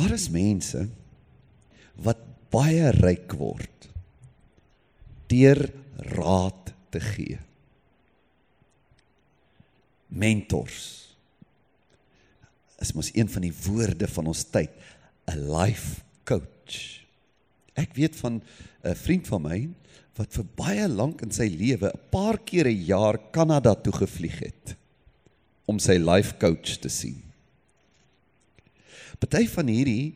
Daar is mense wat baie ryk word deur raad te gee. Mentors is mos een van die woorde van ons tyd, 'n life coach. Ek weet van 'n vriend van my wat vir baie lank in sy lewe 'n paar keer 'n jaar Kanada toe gevlieg het om sy life coach te sien. Party van hierdie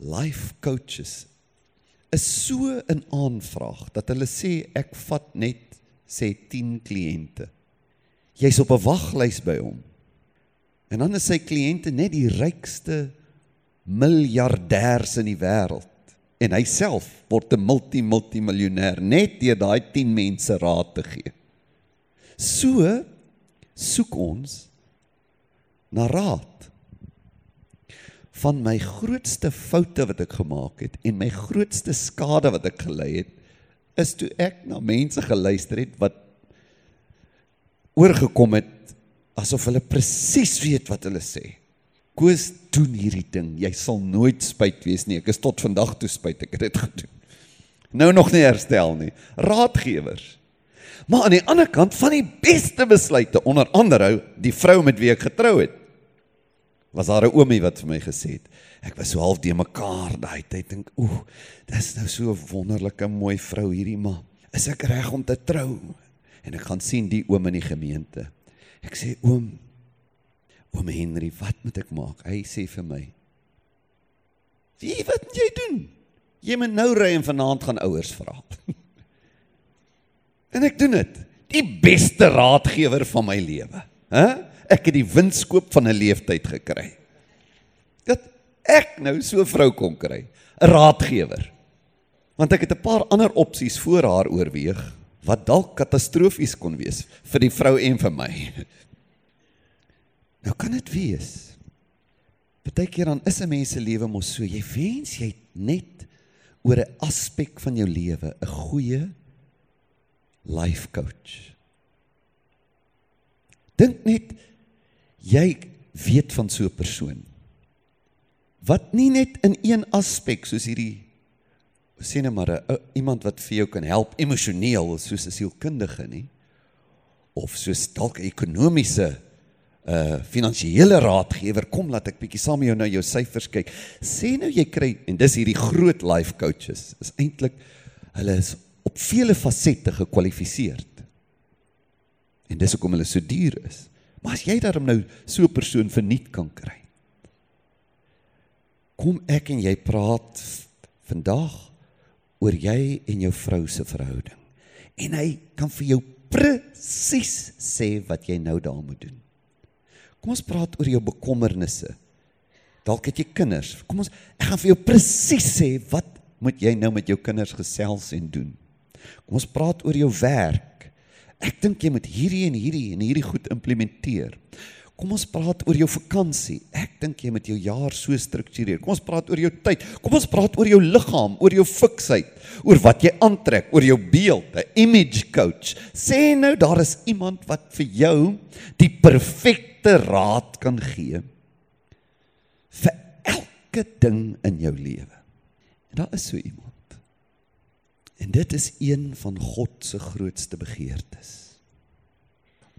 life coaches is so in aanvraag dat hulle sê ek vat net sê 10 kliënte. Jy's op 'n waglys by hom. En dan is sy kliënte net die rykste miljardêers in die wêreld en hy self word 'n multi-multimiljonêr net deur daai 10 mense raad te gee. So soek ons na raad van my grootste foute wat ek gemaak het en my grootste skade wat ek gelei het is toe ek na mense geluister het wat oorgekom het asof hulle presies weet wat hulle sê. Koos doen hierdie ding. Jy sal nooit spyt wees nie. Ek is tot vandag toe spyt ek het dit gedoen. Nou nog nie herstel nie. Raadgewers. Maar aan die ander kant van die beste besluite onder andere die vrou met wie ek getrou het. Was daar 'n oomie wat vir my gesê het. Ek was so half de mekaar daai tyd dink, ooh, dis nou so 'n wonderlike mooi vrou hierdie ma. Is ek reg om te trou? En ek gaan sien die oom in die gemeente. Ek sê oom, Oom Henry, wat moet ek maak? Hy sê vir my: "Wie wat moet jy doen? Jy moet nou ry en vanaand gaan ouers vra." en ek doen dit. Die beste raadgewer van my lewe, hè? Ek het die winskoop van 'n leeftyd gekry. Dat ek nou so 'n vrou kon kry, 'n raadgewer. Want ek het 'n paar ander opsies voor haar oorweeg wat dalk katastrofies kon wees vir die vrou en vir my. Nou kan dit wees. Partykeer dan is 'n mens se lewe mos so, jy wens jy net oor 'n aspek van jou lewe 'n goeie life coach. Dink net jy weet van so 'n persoon wat nie net in een aspek soos hierdie sê net maar 'n iemand wat vir jou kan help emosioneel soos 'n sielkundige nie of soos dalk 'n ekonomiese 'n uh, finansiële raadgewer kom laat ek bietjie saam met jou nou jou syfers kyk. Sê nou jy kry en dis hierdie groot life coaches. Is eintlik hulle is op vele fasette gekwalifiseerd. En dis hoekom hulle so duur is. Maar as jy daarom nou so 'n persoon verniet kan kry. Kom ek en jy praat vandag oor jy en jou vrou se verhouding. En hy kan vir jou presies sê wat jy nou daar moet doen. Kom ons praat oor jou bekommernisse. Dalk het jy kinders. Kom ons ek gaan vir jou presies sê wat moet jy nou met jou kinders gesels en doen. Kom ons praat oor jou werk. Ek dink jy moet hierdie en hierdie en hierdie goed implementeer. Kom ons praat oor jou vakansie. Ek dink jy moet jou jaar so struktureer. Kom ons praat oor jou tyd. Kom ons praat oor jou liggaam, oor jou fiksheid, oor wat jy aantrek, oor jou beeld, 'n image coach. Sê nou daar is iemand wat vir jou die perfekte raad kan gee vir elke ding in jou lewe. En daar is so iemand. En dit is een van God se grootste begeertes.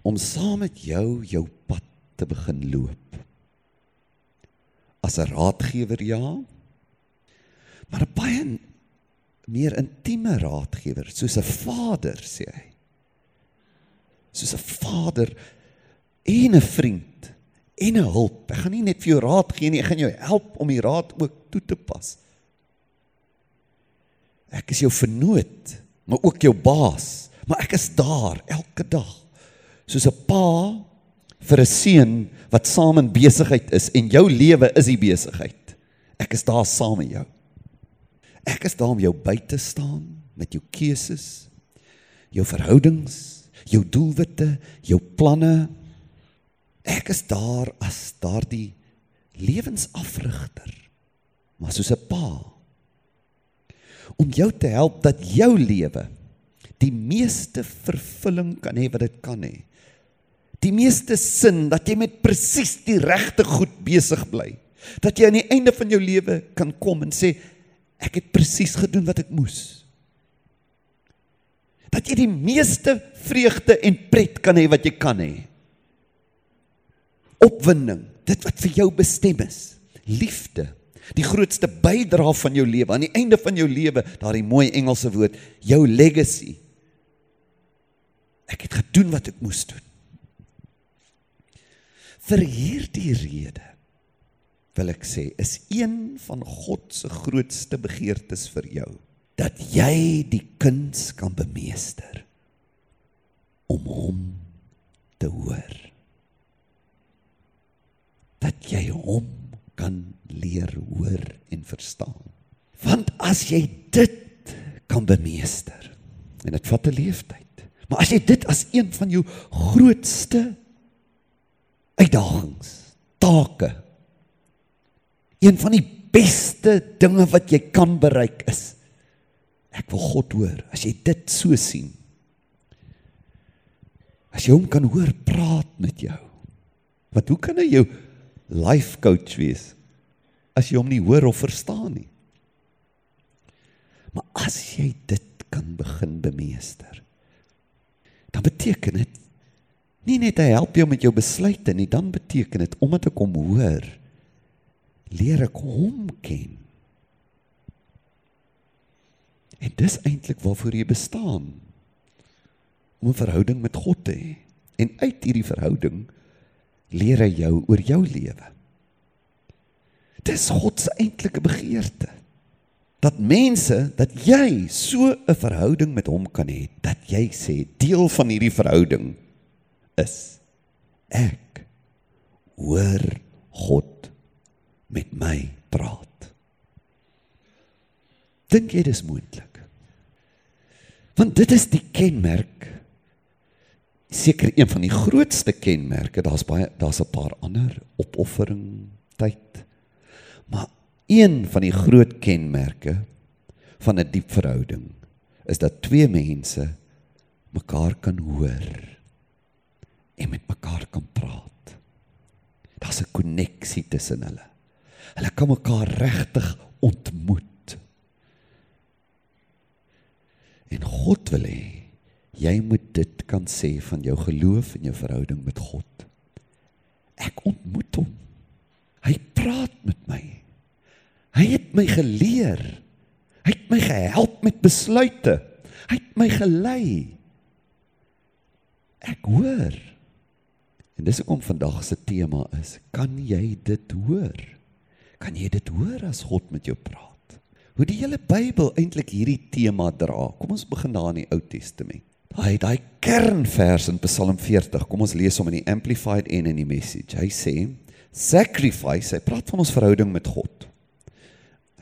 Om saam met jou jou pad te begin loop. As 'n raadgewer ja, maar 'n baie meer intieme raadgewer, soos 'n vader sê hy. Soos 'n vader en 'n vriend en 'n hulp. Ek gaan nie net vir jou raad gee nie, ek gaan jou help om die raad ook toe te pas. Ek is jou vernoot, maar ook jou baas, maar ek is daar elke dag. Soos 'n pa vir 'n seun wat saam in besigheid is en jou lewe is die besigheid. Ek is daar saam met jou. Ek is daar om jou by te staan met jou keuses, jou verhoudings, jou doelwitte, jou planne. Ek is daar as daardie lewensafrigter. Maar soos 'n pa om jou te help dat jou lewe die meeste vervulling kan hê wat dit kan hê die meeste sin dat jy met presies die regte goed besig bly. Dat jy aan die einde van jou lewe kan kom en sê ek het presies gedoen wat ek moes. Dat jy die meeste vreugde en pret kan hê wat jy kan hê. Opwinding, dit wat vir jou bestem is. Liefde, die grootste bydrae van jou lewe aan die einde van jou lewe, daardie mooi Engelse woord, jou legacy. Ek het gedoen wat ek moes doen. Vir hierdie rede wil ek sê is een van God se grootste begeertes vir jou dat jy die kuns kan bemeester om hom te hoor. Dat jy hom kan leer hoor en verstaan. Want as jy dit kan bemeester en dit vat 'n leeftyd. Maar as jy dit as een van jou grootste uitdagings, take. Een van die beste dinge wat jy kan bereik is ek wil God hoor. As jy dit so sien. As jy hom kan hoor praat met jou. Want hoe kan hy jou life coach wees as jy hom nie hoor of verstaan nie? Maar as jy dit kan begin bemeester, dan beteken dit Nie net hy help jou met jou besluite nie, dan beteken dit omdat ek hom hoor, leer ek hom ken. En dis eintlik waarvoor jy bestaan. Om 'n verhouding met God te hê. En uit hierdie verhouding leer hy jou oor jou lewe. Dis God se eintlike begeerte. Dat mense, dat jy so 'n verhouding met hom kan hê, dat jy sê deel van hierdie verhouding is ek hoor God met my praat. Dink jy dis moontlik? Want dit is die kenmerk seker een van die grootste kenmerke. Daar's baie daar's 'n paar ander opoffering tyd. Maar een van die groot kenmerke van 'n diep verhouding is dat twee mense mekaar kan hoor en met mekaar kan praat. Daar's 'n koneksie tussen hulle. Hulle kan mekaar regtig ontmoet. En God wil hê jy moet dit kan sê van jou geloof en jou verhouding met God. Ek ontmoet hom. Hy praat met my. Hy het my geleer. Hy het my gehelp met besluite. Hy het my gelei. Ek hoor. En dis hoekom vandag se tema is: kan jy dit hoor? Kan jy dit hoor as God met jou praat? Hoe die hele Bybel eintlik hierdie tema dra. Kom ons begin daar in die Ou Testament. Daai daai kernvers in Psalm 40. Kom ons lees hom in die Amplified en in die Message. Hy sê: Sacrifice, hy praat van ons verhouding met God.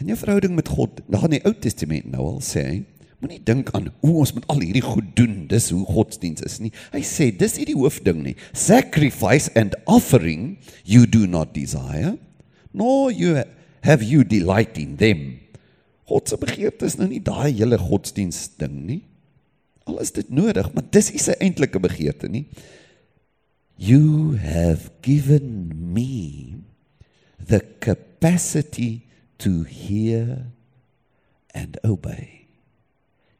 En jou verhouding met God, daar in die Ou Testament nou al sê hy, Moenie dink aan hoe ons met al hierdie goed doen, dis hoe godsdiens is nie. Hy sê dis nie die hoofding nie. Sacrifice and offering you do not desire, nor you have you delight in them. God se begeerte is nou nie daai hele godsdiens ding nie. Al is dit nodig, maar dis nie sy eintlike begeerte nie. You have given me the capacity to hear and obey.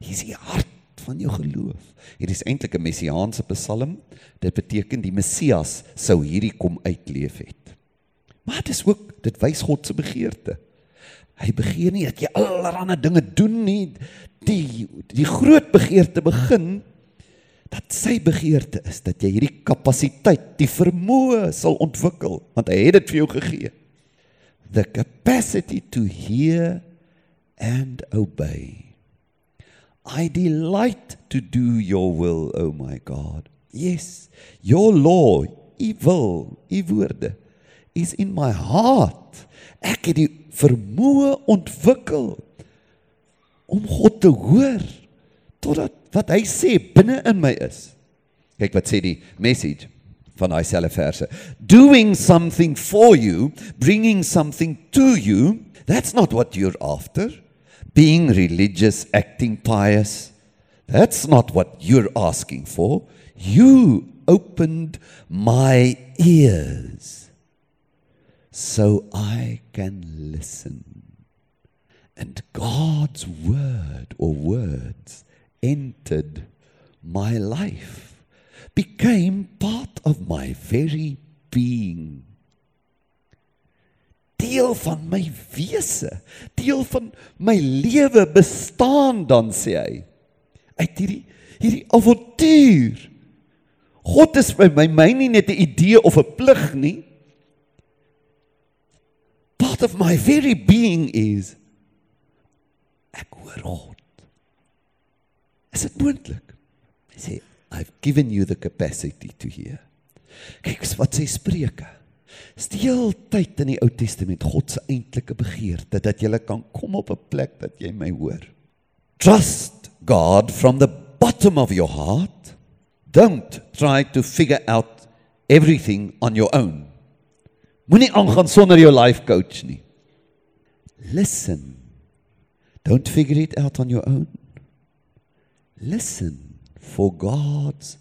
Hier is die hart van jou geloof. Hier is eintlik 'n messiaanse psalm. Dit beteken die Messias sou hierdie kom uitleef het. Maar dit is ook dit wys God se begeerte. Hy begeer nie dat jy allerlei dinge doen nie. Die die groot begeerte begin dat sy begeerte is dat jy hierdie kapasiteit, die vermoë sal ontwikkel want hy het dit vir jou gegee. The capacity to hear and obey. I delight to do your will, O oh my God. Yes, your law, u wil, u woorde is in my heart. Ek het die vermoë ontwikkel om God te hoor totdat wat hy sê binne in my is. Kyk wat sê die message van daai selfe verse. Doing something for you, bringing something to you, that's not what you're after being religious, acting pious. That's not what you're asking for. You opened my ears so I can listen. And God's word or words entered my life, became part of my very being. Deel van my wese, deel van my lewe bestaan dan sê hy. Uit hierdie hierdie avontuur. God is vir my my nie net 'n idee of 'n plig nie. Part of my very being is ek hoor God. Is dit moontlik? Hy sê I've given you the capacity to hear. Kyk wat sê Spreuke. Steel tyd in die Ou Testament God se eintlike begeerte dat jy kan kom op 'n plek dat jy my hoor. Trust God from the bottom of your heart. Don't try to figure out everything on your own. Moenie aangaan sonder jou life coach nie. Listen. Don't figure it out on your own. Listen for God's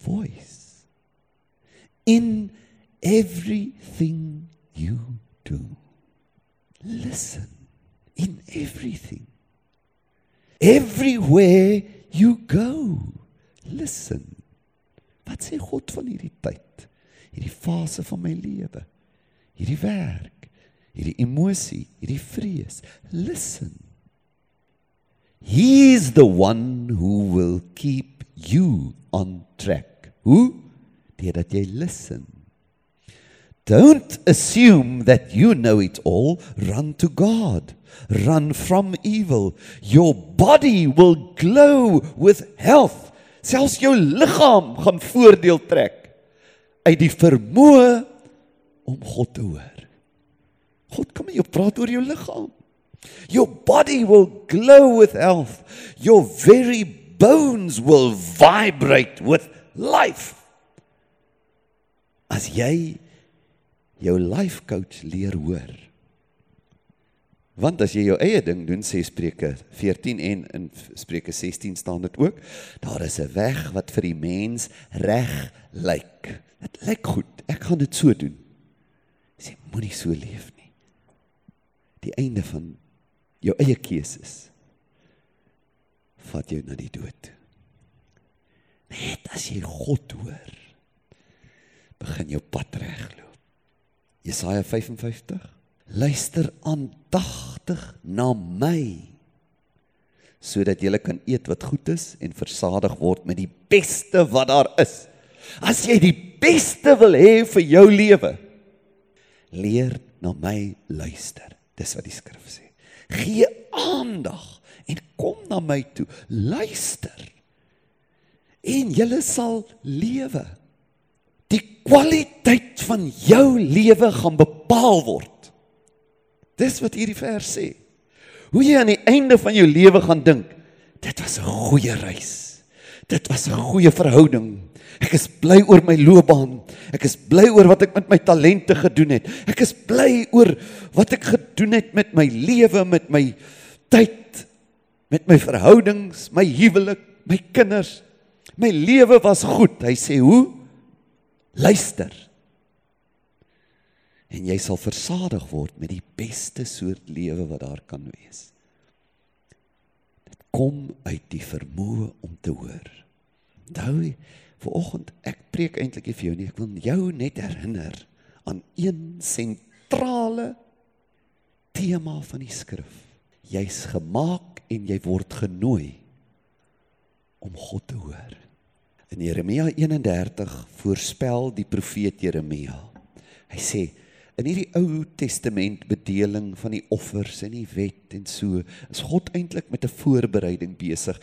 voice in everything you do. Listen in everything. Everywhere you go. Listen. Wat sê God van hierdie tyd? Hierdie fase van my lewe. Hierdie werk, hierdie emosie, hierdie vrees. Listen. He's the one who will keep you on track. Hoe? Deurdat jy listen. Don't assume that you know it all. Run to God. Run from evil. Your body will glow with health. Selfs jou liggaam gaan voordeel trek uit die vermoë om God te hoor. God kom met jou praat oor jou liggaam. Your body will glow with health. Your very bones will vibrate with life. As jy jou life coach leer hoor. Want as jy jou eie ding doen, sê Spreuke 14 en in Spreuke 16 staan dit ook, daar is 'n weg wat vir die mens reg lyk. Dit lyk goed. Ek gaan dit so doen. Sê moenie so leef nie. Die einde van jou eie keuses vat jou na die dood. Net as jy God hoor, begin jou pad regloop. Jesaja 55. Luister aandagtig na my sodat jy kan eet wat goed is en versadig word met die beste wat daar is. As jy die beste wil hê vir jou lewe, leer na my luister. Dis wat die skrif sê. Gee aandag en kom na my toe. Luister. En jy sal lewe. Die kwaliteit van jou lewe gaan bepaal word. Dis wat hierdie vers sê. Hoe jy aan die einde van jou lewe gaan dink, dit was 'n goeie reis. Dit was 'n goeie verhouding. Ek is bly oor my loopbaan. Ek is bly oor wat ek met my talente gedoen het. Ek is bly oor wat ek gedoen het met my lewe, met my tyd, met my verhoudings, my huwelik, my kinders. My lewe was goed. Hy sê, "Hoe? Luister. En jy sal versadig word met die beste soort lewe wat daar kan wees." Dit kom uit die vermoë om te hoor. Onthou, vanoggend ek preek eintlik vir jou nie, ek wil jou net herinner aan een sentrale tema van die skrif. Jy's gemaak en jy word genooi om God te hoor. In Jeremia 31 voorspel die profeet Jeremia. Hy sê in hierdie Ou Testament bedeling van die offers en die wet en so is God eintlik met 'n voorbereiding besig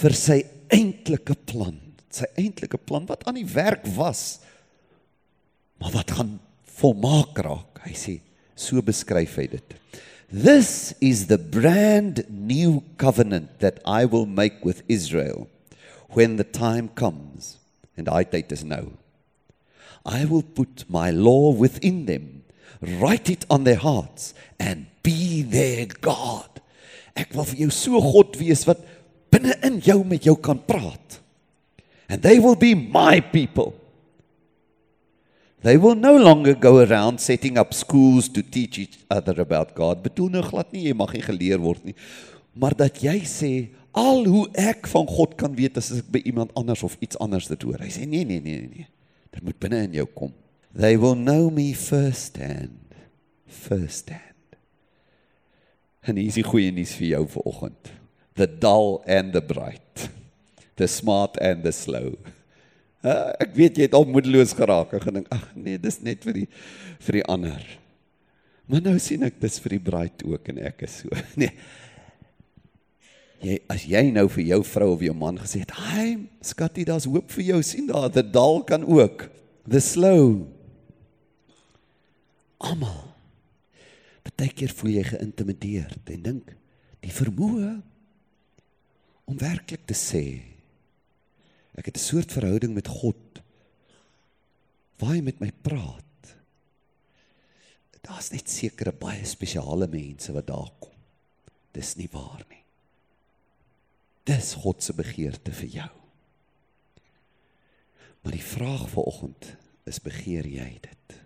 vir sy eintlike plan. Sy eintlike plan wat aan die werk was maar wat gaan volmaak raak. Hy sê so beskryf hy dit. This is the brand new covenant that I will make with Israel when the time comes, and I date is now. I will put my law within them, write it on their hearts, and be their God. Ek wil vir jou so God wees wat binne in jou met jou kan praat. And they will be my people. They will no longer go around setting up schools to teach each other about God. Bedoel nou glad nie jy mag nie geleer word nie. Maar dat jy sê al hoe ek van God kan weet as ek by iemand anders of iets anders dit hoor. Hy sê nee nee nee nee. Dit moet binne in jou kom. They will know me first hand. First hand. En hier is die goeie nuus vir jou vanoggend. The dull and the bright. The smart and the slow. Uh, ek weet jy het al moedeloos geraak en gedink ag nee, dis net vir die vir die ander. Maar nou sien ek dis vir die bruid ook en ek is so. Nee. Jy as jy nou vir jou vrou of jou man gesê het, "Hi, skatie, daar's hoop vir jou." sien daar, the dull kan ook. The slow. Almal. Partykeer voel jy geïntimideerd en dink die vermoë om werklik te sê Ek het 'n soort verhouding met God waar hy met my praat. Daar's net sekere baie spesiale mense wat daar kom. Dis nie waar nie. Dis God se begeerte vir jou. Maar die vraag vanoggend is begeer jy dit?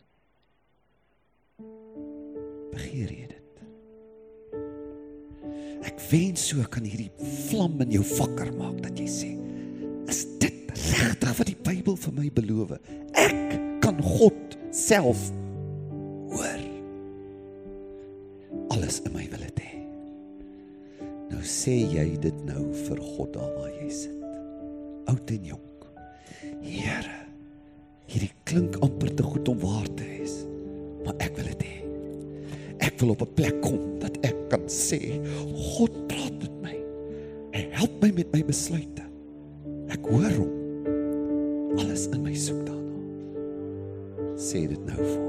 Begeer jy dit? Ek wens so kan hierdie vlam in jou vakker maak dat jy sê is dit regtig wat die Bybel vir my beloof. Ek kan God self hoor. Alles in my wil dit hê. Nou sê jy dit nou vir God daar waar jy sit. Oud en jonk. Here, hierdie klink amper te goed om waar te wees, maar ek wil dit hê. Ek wil op 'n plek kom dat ek kan sê, God praat met my. Hy help my met my besluite. Ek hoor hom. Alles in my soek daarna. Sê dit nou vir.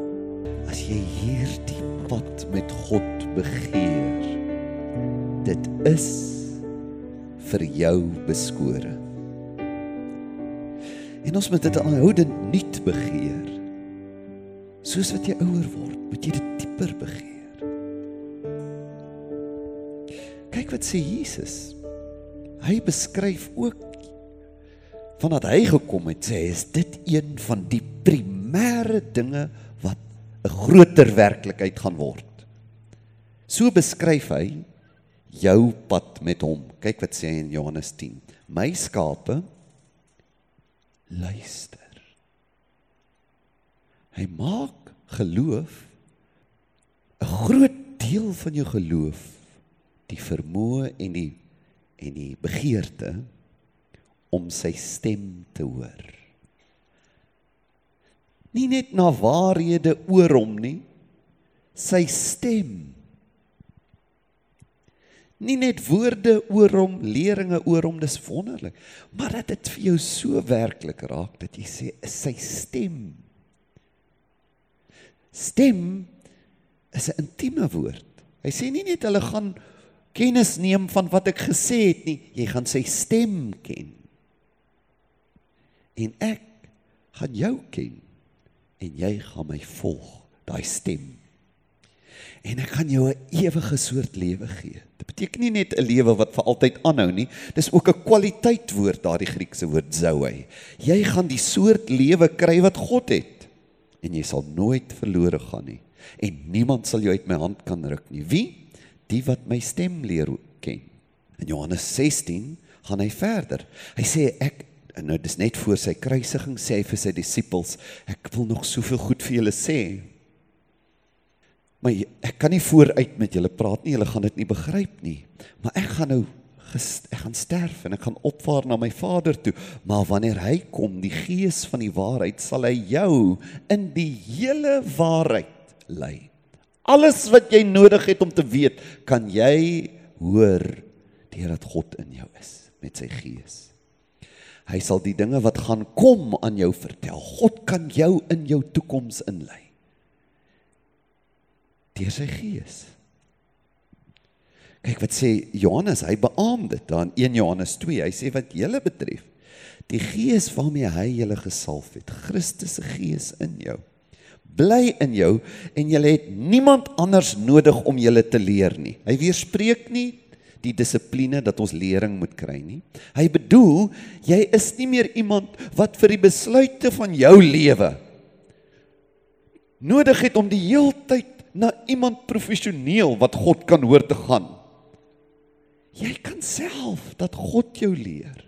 As jy hierdie pad met God begeer, dit is vir jou beskore. En ons moet dit aanhoudend nuut begeer. Soos wat jy ouer word, moet jy dit dieper begeer. Kyk wat sê Jesus. Hy beskryf ook vandat hy gekom het, sê hy is dit een van die primêre dinge wat 'n groter werklikheid gaan word. So beskryf hy jou pad met hom. Kyk wat sê hy in Johannes 10. My skape luister. Hy maak geloof 'n groot deel van jou geloof die vermoë en die en die begeerte om sy stem te hoor. Nie net na waarhede oor hom nie, sy stem. Nie net woorde oor hom, leringe oor hom, dis wonderlik, maar dat dit vir jou so werklik raak dat jy sê is sy stem. Stem is 'n intieme woord. Hy sê nie net hulle gaan kennis neem van wat ek gesê het nie, jy gaan sy stem ken. En ek gaan jou ken en jy gaan my volg daai stem. En ek gaan jou 'n ewige soort lewe gee. Dit beteken nie net 'n lewe wat vir altyd aanhou nie dis ook 'n kwaliteit woord daardie Griekse woord zoe. Jy gaan die soort lewe kry wat God het en jy sal nooit verlore gaan nie. En niemand sal jou uit my hand kan ruk nie. Wie die wat my stem leer ken in Johannes 16 gaan hy verder hy sê ek nou dis net voor sy kruisiging sê hy vir sy disippels, ek wil nog soveel goed vir julle sê. Maar ek kan nie vooruit met julle praat nie, julle gaan dit nie begryp nie. Maar ek gaan nou ek gaan sterf en ek gaan opvaar na my Vader toe, maar wanneer hy kom, die Gees van die waarheid, sal hy jou in die hele waarheid lei. Alles wat jy nodig het om te weet, kan jy hoor deurdat God in jou is met sy Gees. Hy sal die dinge wat gaan kom aan jou vertel. God kan jou in jou toekoms inlei. Deur sy gees. Kyk wat sê Johannes, hy beamoed dit dan 1 Johannes 2. Hy sê wat julle betref, die gees waarmee hy julle gesalf het, Christus se gees in jou, bly in jou en jy het niemand anders nodig om julle te leer nie. Hy weerspreek nie die dissipline dat ons lering moet kry nie. Hy bedoel jy is nie meer iemand wat vir die besluite van jou lewe nodig het om die heeltyd na iemand professioneel wat God kan hoor te gaan. Jy kan self dat God jou leer.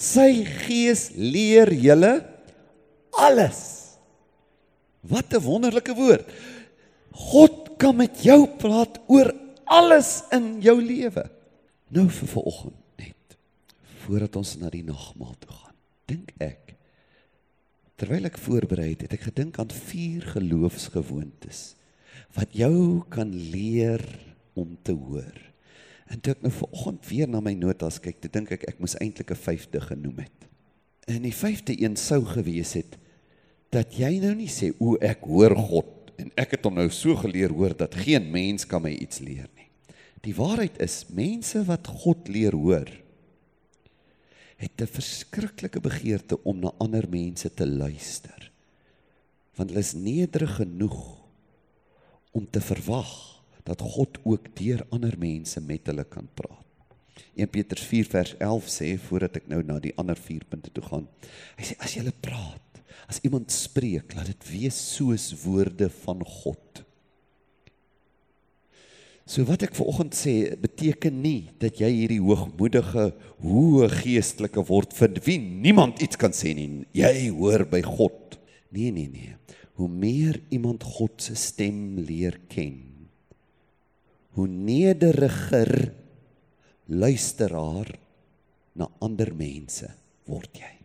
Sy gees leer julle alles. Wat 'n wonderlike woord. God kan met jou praat oor alles in jou lewe. Nou vir vanoggend net voordat ons na die nagmaal toe gaan. Dink ek terwyl ek voorberei het, het ek gedink aan vier geloofsgewoontes wat jou kan leer om te hoor. En toe ek nou vanoggend weer na my notas kyk, toe dink ek ek moes eintlik 'n vyfde genoem het. En die vyfde een sou gewees het dat jy nou nie sê o ek hoor God en ek het hom nou so geleer hoor dat geen mens kan my iets leer nie. Die waarheid is mense wat God leer hoor het 'n verskriklike begeerte om na ander mense te luister. Want hulle is nederig genoeg om te verwag dat God ook deur ander mense met hulle kan praat. 1 Petrus 4 vers 11 sê voordat ek nou na die ander 4 punte toe gaan. Hy sê as jy praat, as iemand spreek, laat dit wees soos woorde van God. So wat ek vanoggend sê beteken nie dat jy hierdie hoogmoedige, hoë geestelike word vir wie niemand iets kan sê nie. Jy hoor by God. Nee nee nee. Hoe meer iemand God se stem leer ken, hoe nederiger luisteraar na ander mense word jy.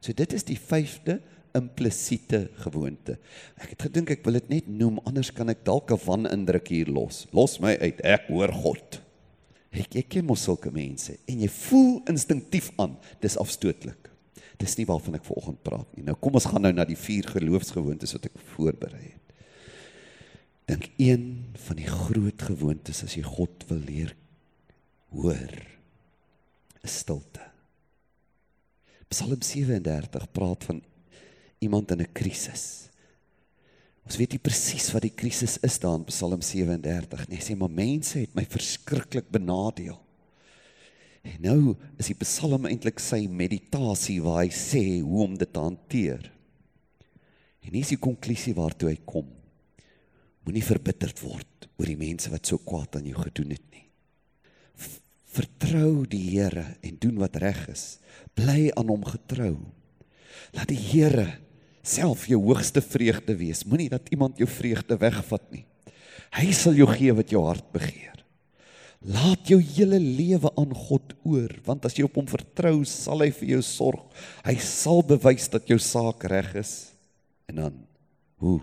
So dit is die 5de implisiete gewoonte. Ek het gedink ek wil dit net noem anders kan ek dalk 'n wanindruk hier los. Los my uit. Ek hoor God. Ek ek ken mos sulke mense en jy voel instinktief aan dis afstootlik. Dis nie waarvan ek vanoggend praat nie. Nou kom ons gaan nou na die vier geloofsgewoontes wat ek voorberei het. Dink een van die groot gewoontes as jy God wil leer hoor is stilte. Psalm 37 praat van iemand in 'n krisis. Ons weet nie presies wat die krisis is daar in Psalm 37 nie. Hy sê maar mense het my verskriklik benadeel. En nou is die Psalm eintlik sy meditasie waar hy sê hoe om dit te hanteer. En hier is die konklusie waartoe hy kom. Moenie verbitterd word oor die mense wat so kwaad aan jou gedoen het. Vertrou die Here en doen wat reg is. Bly aan hom getrou. Laat die Here self jou hoogste vreugde wees. Moenie dat iemand jou vreugde wegvat nie. Hy sal jou gee wat jou hart begeer. Laat jou hele lewe aan God oor, want as jy op hom vertrou, sal hy vir jou sorg. Hy sal bewys dat jou saak reg is. En dan hoe?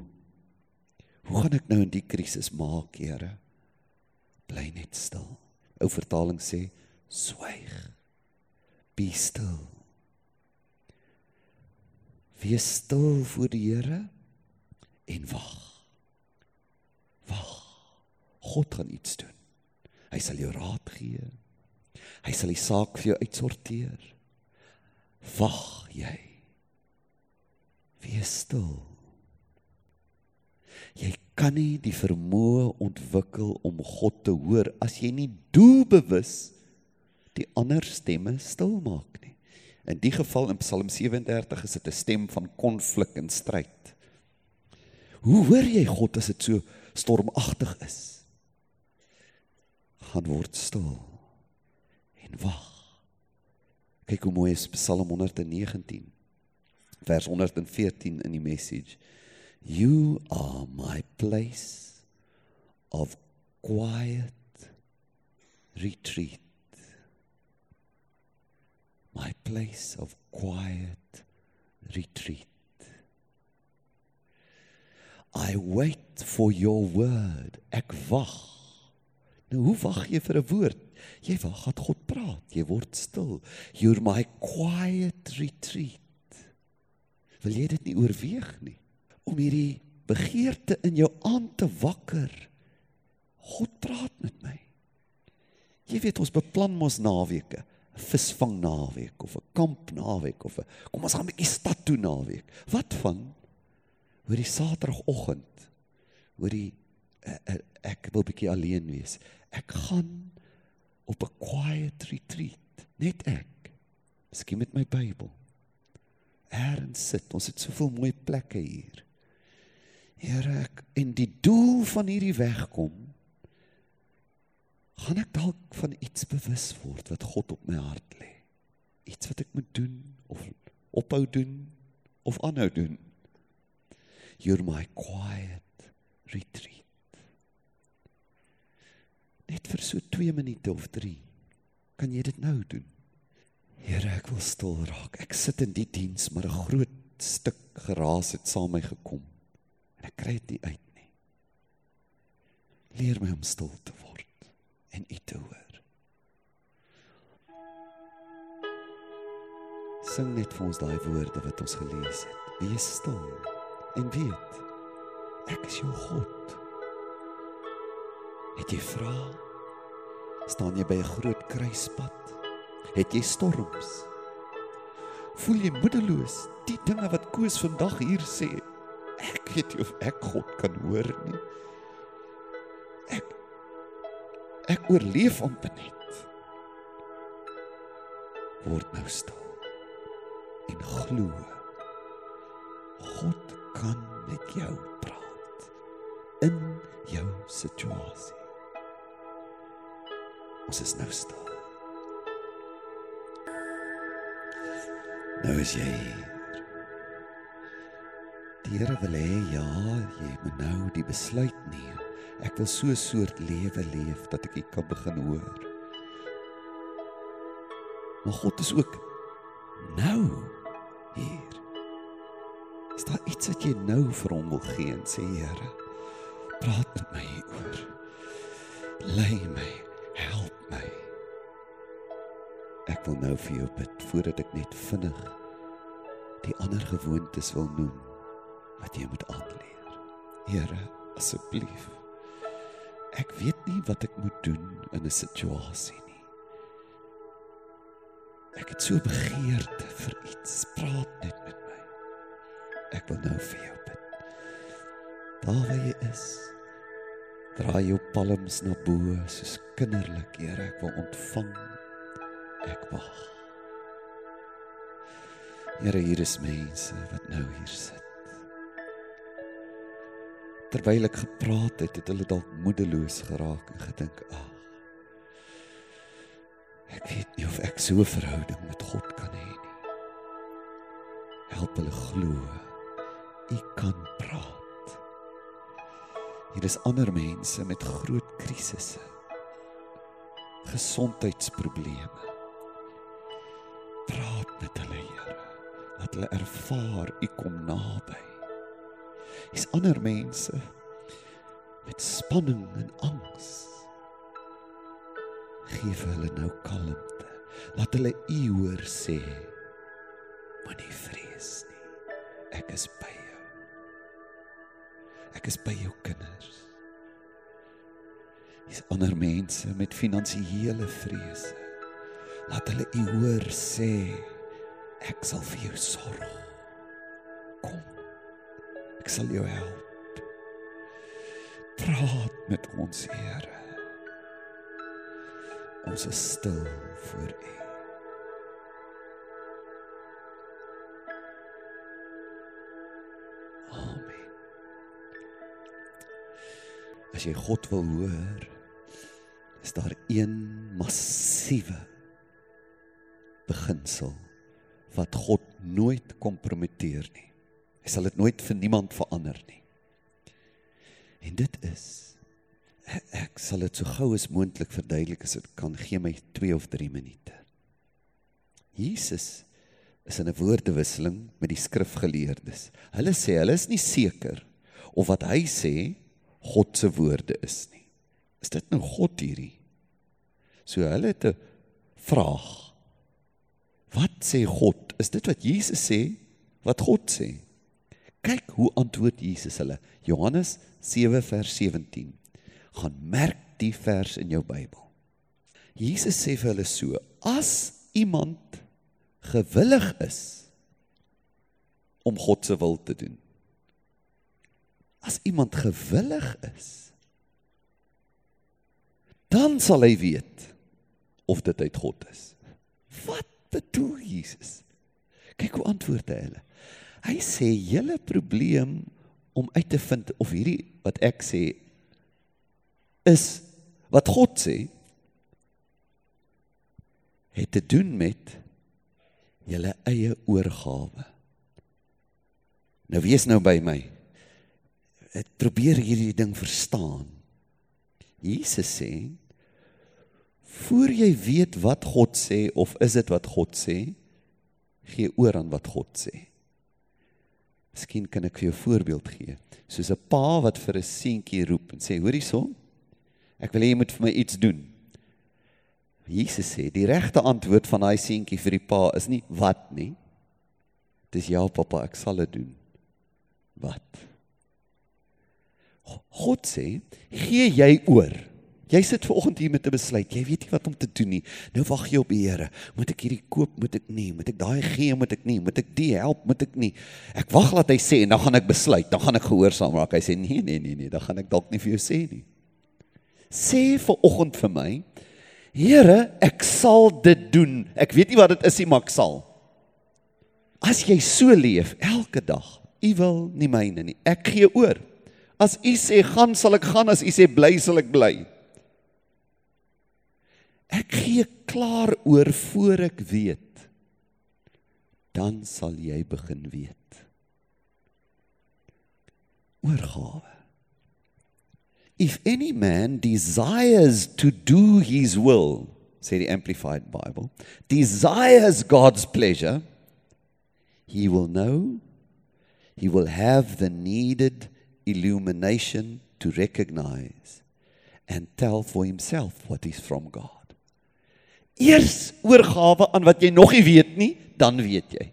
Hoe gaan ek nou in die krisis maak, Here? Bly net stil. Ou vertaling sê swyg. Be still. Wees stil voor die Here en wag. Wag. God gaan iets doen. Hy sal jou raad gee. Hy sal die saak vir jou uitsorteer. Wag jy. Wees stil. Jy kan nie die vermoë ontwikkel om God te hoor as jy nie doelbewus die ander stemme stil maak nie. In die geval in Psalm 37 is dit 'n stem van konflik en stryd. Hoe hoor jy God as dit so stormagtig is? Gaan word stil en wag. Kyk hoe mooi is Psalm 119 vers 114 in die message. You are my place of quiet retreat my place of quiet retreat. I wait for your word. Ek wag. Nou hoe wag jy vir 'n woord? Jy wag dat God praat. Jy word stil. You're my quiet retreat. Wil jy dit nie oorweeg nie? Om hierdie begeerte in jou aan te wakker. God praat met my. Jy weet ons beplan mos naweke visvang naweek of 'n kamp naweek of 'n kom ons gaan 'n bietjie stad toe naweek. Wat van hoor die Saterdagoggend hoor die uh, uh, ek wil bietjie alleen wees. Ek gaan op 'n quiet retreat, net ek. Miskien met my Bybel. Erns sit. Ons het soveel mooi plekke hier. Here, ek en die doel van hierdie weg kom gaan ek dalk van iets bewus word wat God op my hart lê. Iets wat ek moet doen of ophou doen of aanhou doen. You're my quiet retreat. Net vir so 2 minute of 3 kan jy dit nou doen. Here, ek wil stil raak. Ek sit in die diens, maar 'n groot stuk geraas het saam my gekom. Kry dit nie uit nie. Leer my om stil te word en U te hoor. Sing net vir ons daai woorde wat ons gelees het. Wees stil en weet ek is jou God. Het jy vra? Staan jy by 'n groot kruispunt? Het jy storms? Voel jy moedeloos? Die dinge wat Koos vandag hier sê, ek weet nie of ek God kan hoor nie. Ek ek oorleef amper net. Word nou stil en glo. God kan met jou praat in jou situasie. Ons is nou stil. Nou is jy hier. Die Here wil hê ja, jy moet nou die besluit neem. Ek wil so 'n soort lewe leef dat ek dit kan begin hoor. Maar God is ook nou hier. Is daar iets wat jy nou vir hom wil gee en sê Here, praat met my oor. Lei my, help my. Ek wil nou vir jou bid voordat ek net vinnig die ander gewoontes wil noem wat jy moet aanleer. Here, asseblief. Ek weet nie wat ek moet doen in 'n situasie nie. Ek het so begeerte vir iets. Praat net met my. Ek wil nou vir jou bid. Daar waar jy is, draai jou palms na bo soos kinderlik, Here, ek wil ontvang. Ek wag. Here, hier is mense wat nou hier sit. Terwyl ek gepraat het, het hulle dalk moedeloos geraak en gedink, "Ag, ek weet nie of ek so 'n verhouding met God kan hê nie." Help hulle glo. U kan praat. Hier is ander mense met groot krisisse. Gesondheidsprobleme. Praat met hulle, Here. Laat hulle ervaar U kom naby is ander mense met spanning en angs. Geef hulle nou kalmte. Laat hulle u hoor sê: Moenie vrees nie. Ek is by jou. Ek is by jou kinders. Is ander mense met finansiële vrese. Laat hulle u hoor sê: Ek sal vir jou sorg. Kom ek sal jou help. Praat met ons, Here. Ons is stil voor U. Amen. As jy God wil hoor, is daar een massiewe beginsel wat God nooit kompromiteer nie. Hy sal dit nooit vir niemand verander nie. En dit is ek sal dit so gou as moontlik verduidelik as dit kan gee my 2 of 3 minute. Jesus is in 'n woordewisseling met die skrifgeleerdes. Hulle sê hulle is nie seker of wat hy sê God se woorde is nie. Is dit nou God hierdie? So hulle het 'n vraag. Wat sê God? Is dit wat Jesus sê? Wat God sê? Kyk hoe antwoord Jesus hulle. Johannes 7 vers 17. Gaan merk die vers in jou Bybel. Jesus sê vir hulle so: As iemand gewillig is om God se wil te doen. As iemand gewillig is, dan sal hy weet of dit uit God is. Wat bedoel Jesus? Kyk hoe antwoord hy hulle. Hy sê julle probleem om uit te vind of hierdie wat ek sê is wat God sê het te doen met julle eie oorgawe. Nou wees nou by my. Ek probeer hierdie ding verstaan. Jesus sê voor jy weet wat God sê of is dit wat God sê, gee oor aan wat God sê. Miskien kan ek vir jou 'n voorbeeld gee. Soos 'n pa wat vir 'n seentjie roep en sê: "Hoorie son, ek wil hê jy moet vir my iets doen." Jesus sê, die regte antwoord van daai seentjie vir die pa is nie wat nie. Dis ja, pappa, ek sal dit doen. Wat? God sê, gee jy oor. Jy sit ver oggend hier met 'n besluit. Jy weet nie wat om te doen nie. Nou wag jy op die Here. Moet ek hierdie koop? Moet ek nie? Moet ek daai gee? Moet ek nie? Moet ek die help? Moet ek nie? Ek wag laat hy sê en dan gaan ek besluit. Dan gaan ek gehoorsaam raak. Hy sê nee, nee, nee, nee, dan gaan ek dalk nie vir jou sê nie. Sê ver oggend vir my, Here, ek sal dit doen. Ek weet nie wat dit is nie, maar ek sal. As jy so leef elke dag, u wil nie myne nie. Ek gee oor. As u sê gaan, sal ek gaan. As u sê bly, sal ek bly. Ek gee klaar oor voor ek weet. Dan sal jy begin weet. Oorgawe. If any man desires to do his will, say the amplified Bible, desires God's pleasure, he will know, he will have the needed illumination to recognize and tell for himself what is from God. Eers oorgawe aan wat jy nog nie weet nie, dan weet jy.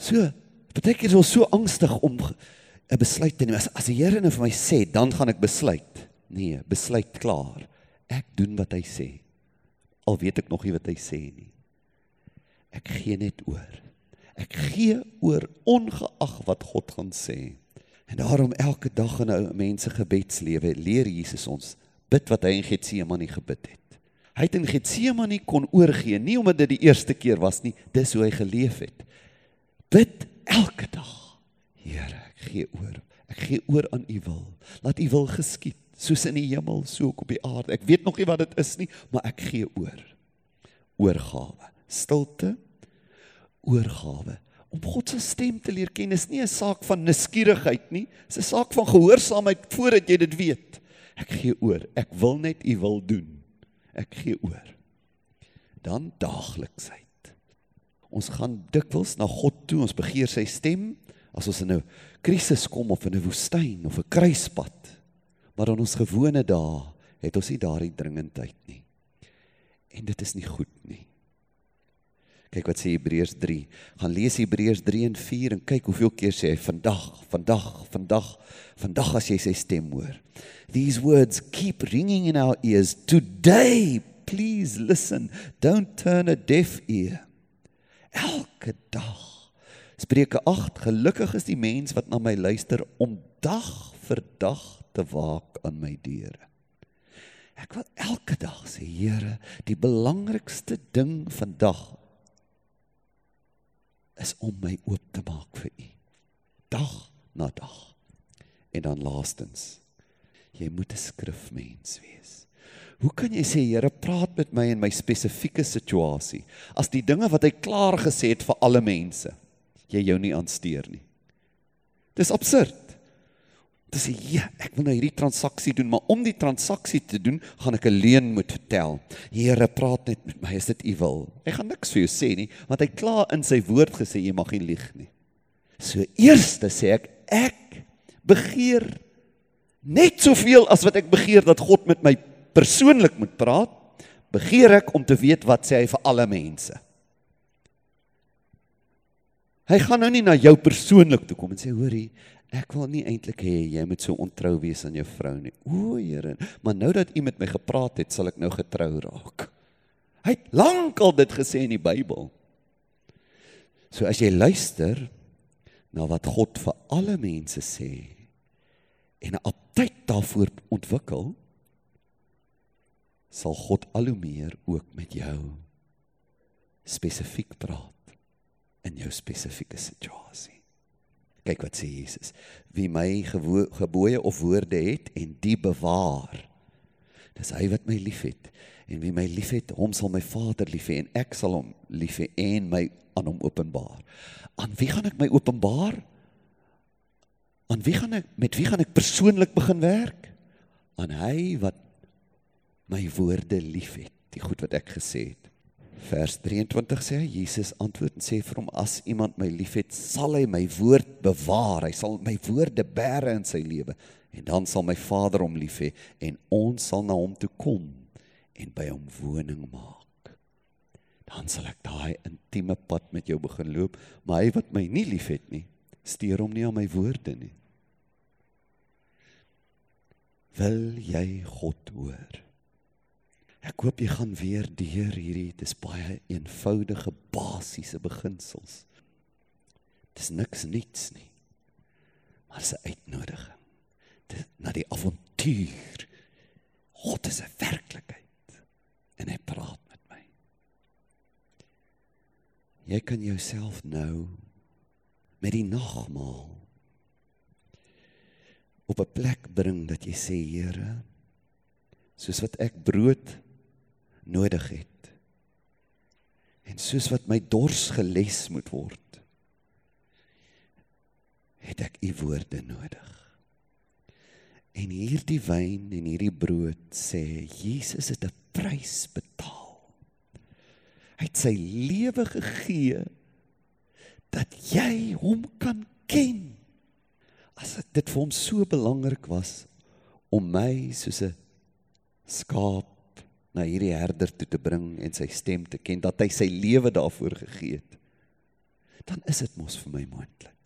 So, baie keer is ons so angstig om 'n besluit te neem. As, as die Here nou vir my sê, dan gaan ek besluit. Nee, besluit klaar. Ek doen wat hy sê. Al weet ek nog nie wat hy sê nie. Ek gee net oor. Ek gee oor ongeag wat God gaan sê. En daarom elke dag in 'n mens se gebedslewe leer Jesus ons bid wat hy in Getsemane gebid het. Hy het in Getsemane kon oorgee, nie omdat dit die eerste keer was nie, dis hoe hy geleef het. Bid elke dag. Here, ek gee oor. Ek gee oor aan U wil. Laat U wil geskied, soos in die hemel, so ook op die aarde. Ek weet nog nie wat dit is nie, maar ek gee oor. Oorgawe. Stilte. Oorgawe. Om God se stem te leer ken is nie 'n saak van nuuskierigheid nie, dit is 'n saak van gehoorsaamheid voordat jy dit weet. Ek gee oor. Ek wil net U wil doen ek gee oor. Dan daagliksheid. Ons gaan dikwels na God toe, ons begeer sy stem as ons in 'n krisis kom of in 'n woestyn of 'n kruispunt. Maar in ons gewone dae het ons nie daardie dringendheid nie. En dit is nie goed nie. Kyk wat sê Hebreërs 3. Gaan lees Hebreërs 3 en 4 en kyk hoeveel keer sê hy vandag, vandag, vandag, vandag as jy sy stem hoor. These words keep ringing in our ears. Today, please listen. Don't turn a deaf ear. Elke dag. Spreuke 8: Gelukkig is die mens wat na my luister om dag vir dag te waak aan my deure. Ek wil elke dag sê, Here, die belangrikste ding vandag is om my oop te maak vir U. Dag na dag. En dan laastens jy moet 'n skrifmens wees. Hoe kan jy sê Here praat met my in my spesifieke situasie as die dinge wat hy klaar gesê het vir alle mense jy jou nie aansteur nie. Dis absurd. Dis ja, ek wil nou hierdie transaksie doen, maar om die transaksie te doen, gaan ek 'n leuen moet vertel. Here praat net met my, is dit u wil? Hy gaan niks vir jou sê nie, want hy klaar in sy woord gesê jy mag nie lieg nie. So eerste sê ek ek begeer net soveel as wat ek begeer dat God met my persoonlik moet praat, begeer ek om te weet wat sê hy vir alle mense. Hy gaan nou nie na jou persoonlik toe kom en sê hoorie, ek wil nie eintlik hê jy moet so ontrou wees aan jou vrou nie. O, Here, maar nou dat u met my gepraat het, sal ek nou getrou raak. Hy het lankal dit gesê in die Bybel. So as jy luister na wat God vir alle mense sê en 'n aptyd daarvoor ontwikkel, sal God al hoe meer ook met jou spesifiek praat in jou spesifieke situasie. Kyk wat sê Jesus. Wie my gebooie of woorde het en die bewaar. Dis hy wat my liefhet. En wie my liefhet, hom sal my Vader lief hê en ek sal hom lief hê en my aan hom openbaar. Aan wie gaan ek my openbaar? Aan wie gaan ek met wie gaan ek persoonlik begin werk? Aan hy wat my woorde liefhet, die goed wat ek gesê het. Vers 23 sê Jesus antwoord en sê vir hom as iemand my liefhet, sal hy my woord bewaar. Hy sal my woorde bære in sy lewe en dan sal my Vader hom lief hê en ons sal na hom toe kom en by hom woning maak. Dan sal ek daai intieme pad met jou begin loop, maar hy wat my nie liefhet nie, steur hom nie aan my woorde nie. Wil jy God hoor? Ek hoop jy gaan weer deur hierdie dis baie eenvoudige basiese beginsels. Dis niks niets nie. Maar 'n uitnodiging dit, na die avontuur. God is 'n werklikheid en hy praat met my. Jy kan jouself nou met die nagmaal op 'n plek bring dat jy sê Here, soos wat ek brood nodig het. En soos wat my dors geles moet word, het ek u woorde nodig. En hierdie wyn en hierdie brood sê Jesus het 'n prys betaal. Hy het sy lewe gegee dat jy hom kan ken. As dit vir hom so belangrik was om my soos 'n skaap na hierdie herder toe te bring en sy stem te ken dat hy sy lewe daarvoor gegee het dan is dit mos vir my moontlik